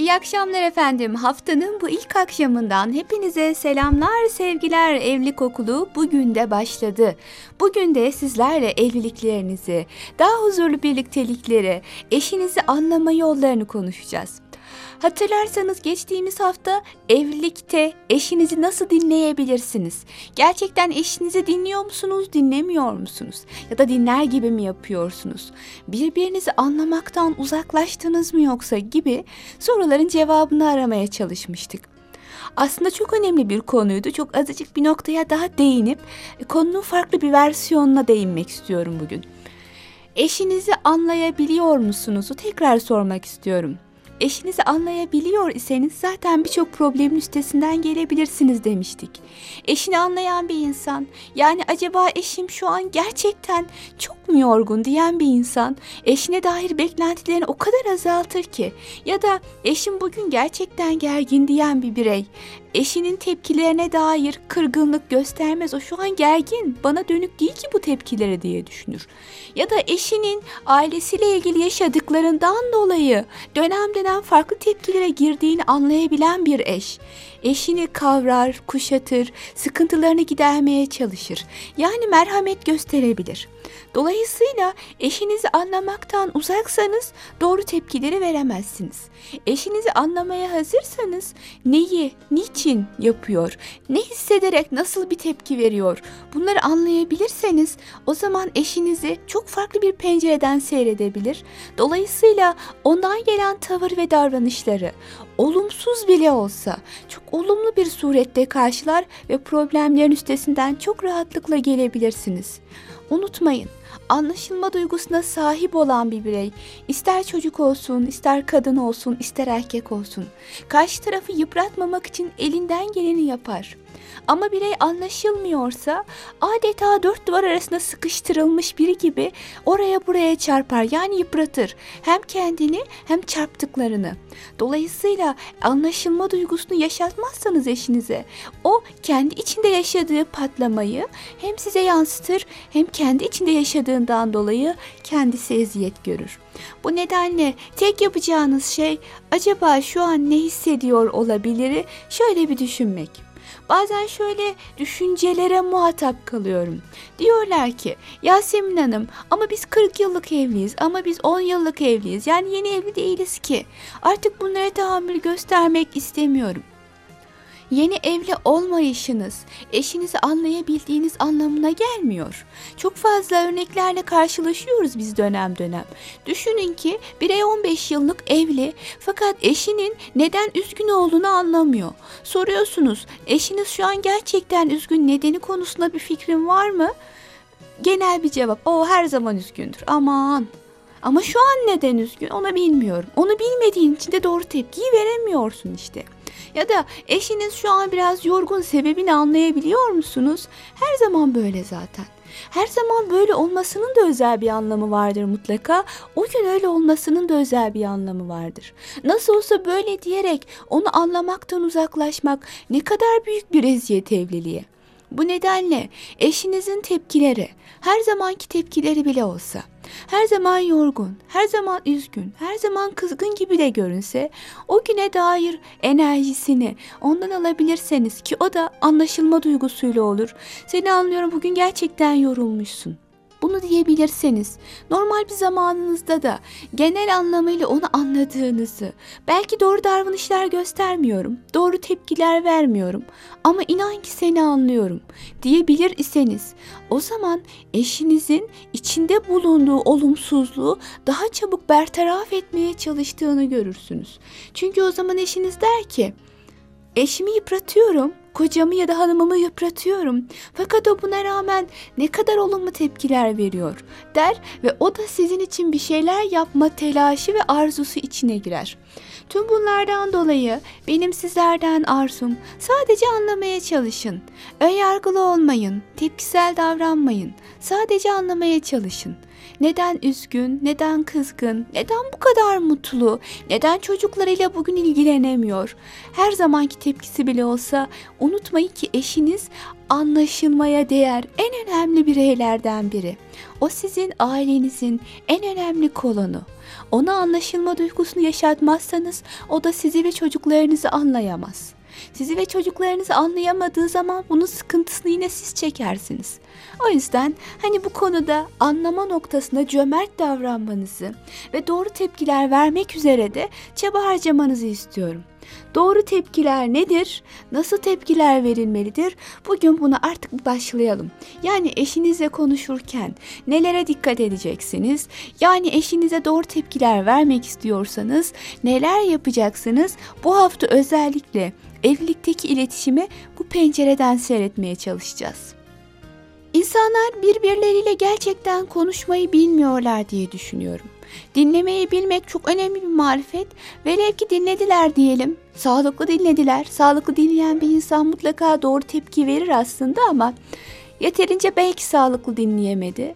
İyi akşamlar efendim. Haftanın bu ilk akşamından hepinize selamlar, sevgiler. Evlilik okulu bugün de başladı. Bugün de sizlerle evliliklerinizi, daha huzurlu birliktelikleri, eşinizi anlama yollarını konuşacağız. Hatırlarsanız geçtiğimiz hafta evlilikte eşinizi nasıl dinleyebilirsiniz? Gerçekten eşinizi dinliyor musunuz, dinlemiyor musunuz? Ya da dinler gibi mi yapıyorsunuz? Birbirinizi anlamaktan uzaklaştınız mı yoksa gibi soruların cevabını aramaya çalışmıştık. Aslında çok önemli bir konuydu. Çok azıcık bir noktaya daha değinip konunun farklı bir versiyonuna değinmek istiyorum bugün. Eşinizi anlayabiliyor musunuzu tekrar sormak istiyorum eşinizi anlayabiliyor iseniz zaten birçok problemin üstesinden gelebilirsiniz demiştik. Eşini anlayan bir insan, yani acaba eşim şu an gerçekten çok mu yorgun diyen bir insan, eşine dair beklentilerini o kadar azaltır ki ya da eşim bugün gerçekten gergin diyen bir birey, eşinin tepkilerine dair kırgınlık göstermez. O şu an gergin, bana dönük değil ki bu tepkileri diye düşünür. Ya da eşinin ailesiyle ilgili yaşadıklarından dolayı dönem dönem farklı tepkilere girdiğini anlayabilen bir eş. Eşini kavrar, kuşatır, sıkıntılarını gidermeye çalışır. Yani merhamet gösterebilir. Dolayısıyla eşinizi anlamaktan uzaksanız doğru tepkileri veremezsiniz. Eşinizi anlamaya hazırsanız neyi, niçin yapıyor, ne hissederek nasıl bir tepki veriyor bunları anlayabilirseniz o zaman eşinizi çok farklı bir pencereden seyredebilir. Dolayısıyla ondan gelen tavır ve davranışları olumsuz bile olsa çok olumlu bir surette karşılar ve problemlerin üstesinden çok rahatlıkla gelebilirsiniz. Unutmayın, anlaşılma duygusuna sahip olan bir birey, ister çocuk olsun, ister kadın olsun, ister erkek olsun, karşı tarafı yıpratmamak için elinden geleni yapar. Ama birey anlaşılmıyorsa adeta dört duvar arasında sıkıştırılmış biri gibi oraya buraya çarpar yani yıpratır. Hem kendini hem çarptıklarını. Dolayısıyla anlaşılma duygusunu yaşatmazsanız eşinize o kendi içinde yaşadığı patlamayı hem size yansıtır hem kendi içinde yaşadığından dolayı kendisi eziyet görür. Bu nedenle tek yapacağınız şey acaba şu an ne hissediyor olabilir şöyle bir düşünmek. Bazen şöyle düşüncelere muhatap kalıyorum. Diyorlar ki Yasemin Hanım ama biz 40 yıllık evliyiz ama biz 10 yıllık evliyiz. Yani yeni evli değiliz ki. Artık bunlara tahammül göstermek istemiyorum. Yeni evli olmayışınız eşinizi anlayabildiğiniz anlamına gelmiyor. Çok fazla örneklerle karşılaşıyoruz biz dönem dönem. Düşünün ki birey 15 yıllık evli fakat eşinin neden üzgün olduğunu anlamıyor. Soruyorsunuz eşiniz şu an gerçekten üzgün nedeni konusunda bir fikrin var mı? Genel bir cevap o her zaman üzgündür aman ama şu an neden üzgün onu bilmiyorum. Onu bilmediğin için de doğru tepkiyi veremiyorsun işte. Ya da eşiniz şu an biraz yorgun sebebini anlayabiliyor musunuz? Her zaman böyle zaten. Her zaman böyle olmasının da özel bir anlamı vardır mutlaka. O gün öyle olmasının da özel bir anlamı vardır. Nasıl olsa böyle diyerek onu anlamaktan uzaklaşmak ne kadar büyük bir eziyet evliliğe. Bu nedenle eşinizin tepkileri, her zamanki tepkileri bile olsa, her zaman yorgun, her zaman üzgün, her zaman kızgın gibi de görünse, o güne dair enerjisini ondan alabilirseniz ki o da anlaşılma duygusuyla olur. Seni anlıyorum bugün gerçekten yorulmuşsun. Bunu diyebilirseniz normal bir zamanınızda da genel anlamıyla onu anladığınızı, belki doğru davranışlar göstermiyorum, doğru tepkiler vermiyorum ama inan ki seni anlıyorum diyebilir iseniz o zaman eşinizin içinde bulunduğu olumsuzluğu daha çabuk bertaraf etmeye çalıştığını görürsünüz. Çünkü o zaman eşiniz der ki eşimi yıpratıyorum Kocamı ya da hanımımı yıpratıyorum. Fakat o buna rağmen ne kadar olumlu tepkiler veriyor der ve o da sizin için bir şeyler yapma telaşı ve arzusu içine girer. Tüm bunlardan dolayı benim sizlerden arzum sadece anlamaya çalışın. Önyargılı olmayın, tepkisel davranmayın. Sadece anlamaya çalışın. Neden üzgün, neden kızgın, neden bu kadar mutlu, neden çocuklarıyla bugün ilgilenemiyor? Her zamanki tepkisi bile olsa unutmayın ki eşiniz anlaşılmaya değer en önemli bireylerden biri. O sizin ailenizin en önemli kolonu. Ona anlaşılma duygusunu yaşatmazsanız o da sizi ve çocuklarınızı anlayamaz. Sizi ve çocuklarınızı anlayamadığı zaman bunun sıkıntısını yine siz çekersiniz. O yüzden hani bu konuda anlama noktasında cömert davranmanızı ve doğru tepkiler vermek üzere de çaba harcamanızı istiyorum. Doğru tepkiler nedir? Nasıl tepkiler verilmelidir? Bugün buna artık başlayalım. Yani eşinizle konuşurken nelere dikkat edeceksiniz? Yani eşinize doğru tepkiler vermek istiyorsanız neler yapacaksınız? Bu hafta özellikle evlilikteki iletişimi bu pencereden seyretmeye çalışacağız. İnsanlar birbirleriyle gerçekten konuşmayı bilmiyorlar diye düşünüyorum. Dinlemeyi bilmek çok önemli bir marifet. Velev ki dinlediler diyelim. Sağlıklı dinlediler. Sağlıklı dinleyen bir insan mutlaka doğru tepki verir aslında ama yeterince belki sağlıklı dinleyemedi.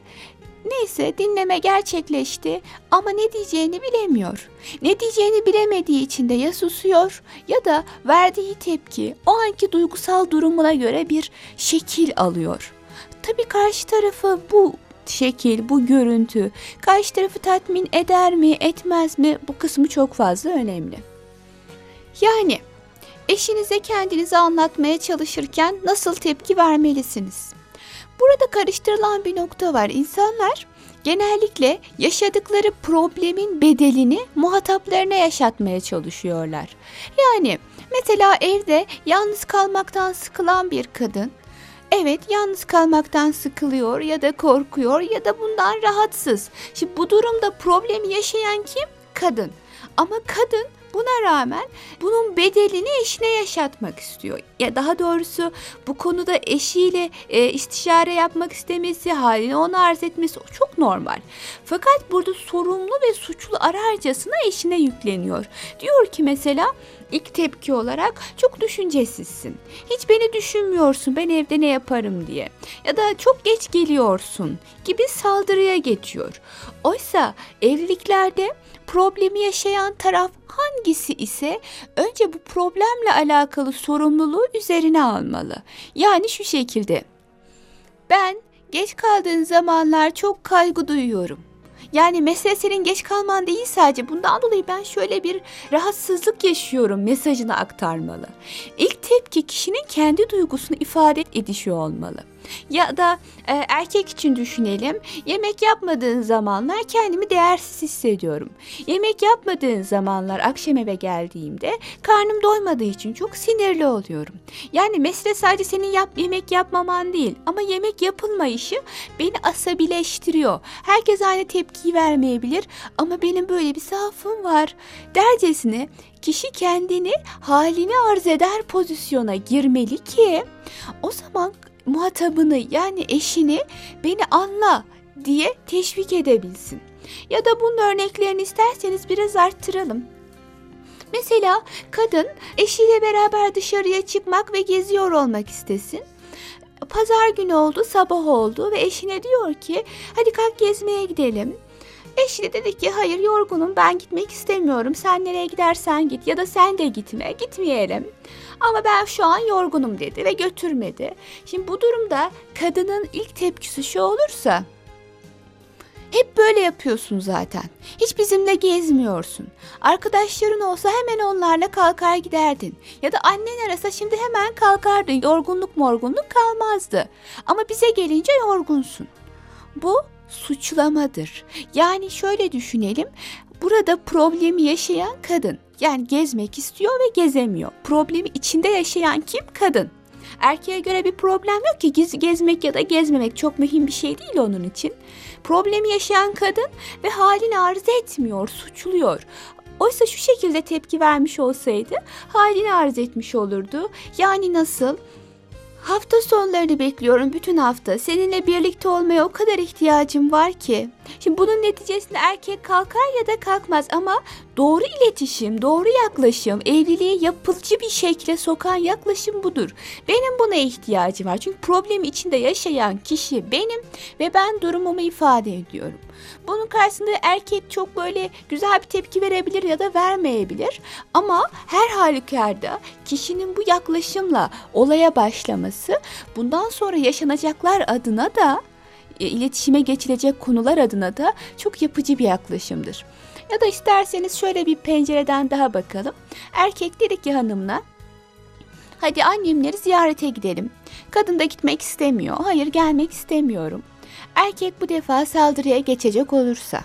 Neyse dinleme gerçekleşti ama ne diyeceğini bilemiyor. Ne diyeceğini bilemediği için de ya susuyor ya da verdiği tepki o anki duygusal durumuna göre bir şekil alıyor. Tabii karşı tarafı bu şekil, bu görüntü karşı tarafı tatmin eder mi, etmez mi? Bu kısmı çok fazla önemli. Yani eşinize kendinizi anlatmaya çalışırken nasıl tepki vermelisiniz? Burada karıştırılan bir nokta var. İnsanlar genellikle yaşadıkları problemin bedelini muhataplarına yaşatmaya çalışıyorlar. Yani mesela evde yalnız kalmaktan sıkılan bir kadın Evet yalnız kalmaktan sıkılıyor ya da korkuyor ya da bundan rahatsız. Şimdi bu durumda problemi yaşayan kim? Kadın. Ama kadın Buna rağmen bunun bedelini eşine yaşatmak istiyor. Ya daha doğrusu bu konuda eşiyle e, istişare yapmak istemesi, halini ona arz etmesi çok normal. Fakat burada sorumlu ve suçlu ararcasına eşine yükleniyor. Diyor ki mesela ilk tepki olarak çok düşüncesizsin. Hiç beni düşünmüyorsun ben evde ne yaparım diye. Ya da çok geç geliyorsun gibi saldırıya geçiyor. Oysa evliliklerde problemi yaşayan taraf hangisi ise önce bu problemle alakalı sorumluluğu üzerine almalı. Yani şu şekilde. Ben geç kaldığın zamanlar çok kaygı duyuyorum. Yani mesele senin geç kalman değil sadece. Bundan dolayı ben şöyle bir rahatsızlık yaşıyorum mesajını aktarmalı. İlk tepki kişinin kendi duygusunu ifade edişi olmalı. Ya da e, erkek için düşünelim. Yemek yapmadığın zamanlar kendimi değersiz hissediyorum. Yemek yapmadığın zamanlar akşam eve geldiğimde karnım doymadığı için çok sinirli oluyorum. Yani mesele sadece senin yap yemek yapmaman değil ama yemek yapılmayışı beni asabileştiriyor. Herkes aynı tepkiyi vermeyebilir ama benim böyle bir zaafım var. Dercesine kişi kendini halini arz eder pozisyona girmeli ki o zaman muhatabını yani eşini beni anla diye teşvik edebilsin. Ya da bunun örneklerini isterseniz biraz arttıralım. Mesela kadın eşiyle beraber dışarıya çıkmak ve geziyor olmak istesin. Pazar günü oldu, sabah oldu ve eşine diyor ki hadi kalk gezmeye gidelim. Eşi de dedi ki hayır yorgunum ben gitmek istemiyorum. Sen nereye gidersen git ya da sen de gitme gitmeyelim. Ama ben şu an yorgunum dedi ve götürmedi. Şimdi bu durumda kadının ilk tepkisi şu olursa hep böyle yapıyorsun zaten. Hiç bizimle gezmiyorsun. Arkadaşların olsa hemen onlarla kalkar giderdin. Ya da annen arasa şimdi hemen kalkardın. Yorgunluk morgunluk kalmazdı. Ama bize gelince yorgunsun. Bu suçlamadır. Yani şöyle düşünelim. Burada problemi yaşayan kadın. Yani gezmek istiyor ve gezemiyor. Problemi içinde yaşayan kim? Kadın. Erkeğe göre bir problem yok ki Gez, gezmek ya da gezmemek çok mühim bir şey değil onun için. Problemi yaşayan kadın ve halini arz etmiyor, suçluyor. Oysa şu şekilde tepki vermiş olsaydı halini arz etmiş olurdu. Yani nasıl? Hafta sonlarını bekliyorum bütün hafta. Seninle birlikte olmaya o kadar ihtiyacım var ki. Şimdi bunun neticesinde erkek kalkar ya da kalkmaz ama doğru iletişim, doğru yaklaşım, evliliği yapıcı bir şekle sokan yaklaşım budur. Benim buna ihtiyacım var. Çünkü problemi içinde yaşayan kişi benim ve ben durumumu ifade ediyorum. Bunun karşısında erkek çok böyle güzel bir tepki verebilir ya da vermeyebilir. Ama her halükarda kişinin bu yaklaşımla olaya başlaması bundan sonra yaşanacaklar adına da e, iletişime geçilecek konular adına da çok yapıcı bir yaklaşımdır. Ya da isterseniz şöyle bir pencereden daha bakalım. Erkek dedi ki hanımla Hadi annemleri ziyarete gidelim. Kadın da gitmek istemiyor. Hayır gelmek istemiyorum. Erkek bu defa saldırıya geçecek olursa.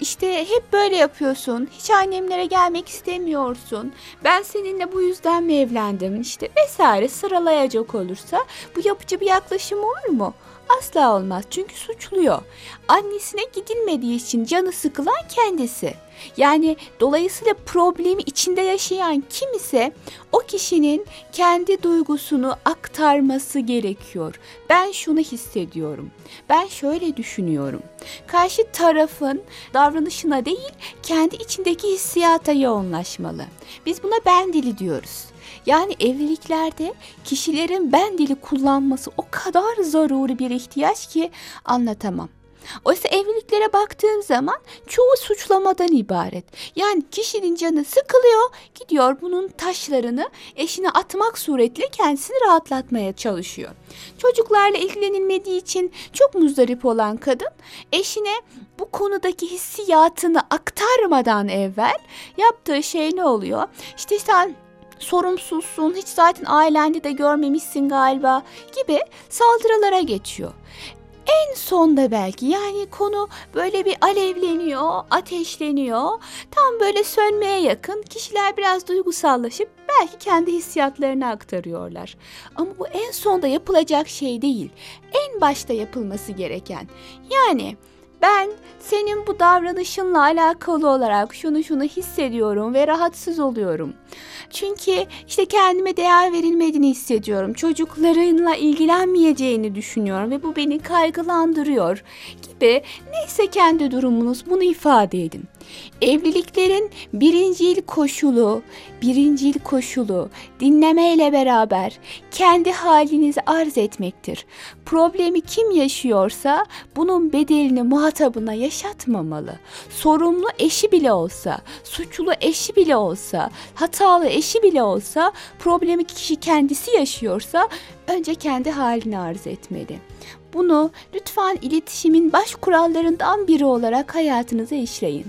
İşte hep böyle yapıyorsun. Hiç annemlere gelmek istemiyorsun. Ben seninle bu yüzden mi evlendim? İşte vesaire sıralayacak olursa bu yapıcı bir yaklaşım olur mu? Asla olmaz çünkü suçluyor. Annesine gidilmediği için canı sıkılan kendisi. Yani dolayısıyla problemi içinde yaşayan kim ise o kişinin kendi duygusunu aktarması gerekiyor. Ben şunu hissediyorum. Ben şöyle düşünüyorum. Karşı tarafın davranışına değil, kendi içindeki hissiyata yoğunlaşmalı. Biz buna ben dili diyoruz. Yani evliliklerde kişilerin ben dili kullanması o kadar zaruri bir ihtiyaç ki anlatamam. Oysa evliliklere baktığım zaman çoğu suçlamadan ibaret. Yani kişinin canı sıkılıyor, gidiyor bunun taşlarını eşine atmak suretiyle kendisini rahatlatmaya çalışıyor. Çocuklarla ilgilenilmediği için çok muzdarip olan kadın eşine bu konudaki hissiyatını aktarmadan evvel yaptığı şey ne oluyor? İşte sen sorumsuzsun, hiç zaten ailende de görmemişsin galiba gibi saldırılara geçiyor. En sonda belki yani konu böyle bir alevleniyor, ateşleniyor. Tam böyle sönmeye yakın kişiler biraz duygusallaşıp belki kendi hissiyatlarını aktarıyorlar. Ama bu en sonda yapılacak şey değil. En başta yapılması gereken. Yani ben senin bu davranışınla alakalı olarak şunu şunu hissediyorum ve rahatsız oluyorum. Çünkü işte kendime değer verilmediğini hissediyorum. Çocuklarınla ilgilenmeyeceğini düşünüyorum ve bu beni kaygılandırıyor gibi neyse kendi durumunuz bunu ifade edin. Evliliklerin birincil koşulu, birincil koşulu dinlemeyle beraber kendi halinizi arz etmektir. Problemi kim yaşıyorsa bunun bedelini muhatabına yaşatmamalı. Sorumlu eşi bile olsa, suçlu eşi bile olsa, hatalı eşi bile olsa problemi kişi kendisi yaşıyorsa önce kendi halini arz etmeli. Bunu lütfen iletişimin baş kurallarından biri olarak hayatınıza işleyin.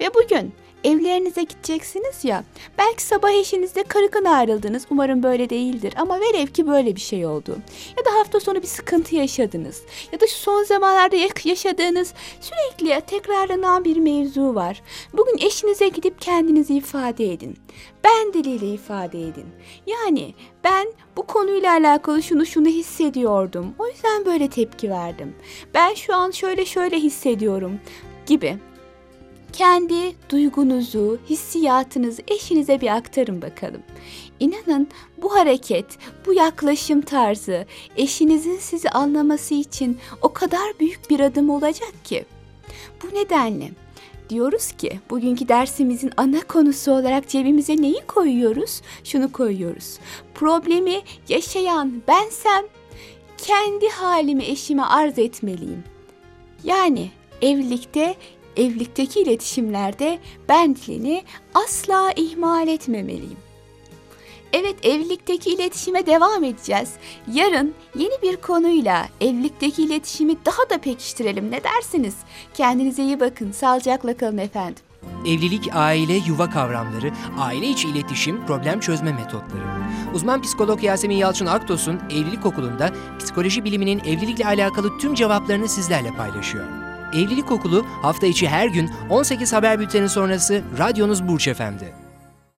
Ve bugün evlerinize gideceksiniz ya. Belki sabah eşinizle kırgın ayrıldınız. Umarım böyle değildir. Ama velev ki böyle bir şey oldu. Ya da hafta sonu bir sıkıntı yaşadınız. Ya da şu son zamanlarda yaşadığınız sürekli tekrarlanan bir mevzu var. Bugün eşinize gidip kendinizi ifade edin. Ben diliyle ifade edin. Yani ben bu konuyla alakalı şunu şunu hissediyordum. O yüzden böyle tepki verdim. Ben şu an şöyle şöyle hissediyorum gibi kendi duygunuzu, hissiyatınızı eşinize bir aktarın bakalım. İnanın bu hareket, bu yaklaşım tarzı eşinizin sizi anlaması için o kadar büyük bir adım olacak ki. Bu nedenle diyoruz ki bugünkü dersimizin ana konusu olarak cebimize neyi koyuyoruz? Şunu koyuyoruz. Problemi yaşayan bensem kendi halimi eşime arz etmeliyim. Yani evlilikte evlilikteki iletişimlerde ben dilini asla ihmal etmemeliyim. Evet evlilikteki iletişime devam edeceğiz. Yarın yeni bir konuyla evlilikteki iletişimi daha da pekiştirelim ne dersiniz? Kendinize iyi bakın. Sağlıcakla kalın efendim. Evlilik, aile, yuva kavramları, aile içi iletişim, problem çözme metotları. Uzman psikolog Yasemin Yalçın Aktos'un Evlilik Okulu'nda psikoloji biliminin evlilikle alakalı tüm cevaplarını sizlerle paylaşıyor. Evlilik Okulu hafta içi her gün 18 haber bülteni sonrası radyonuz Burç Efendi.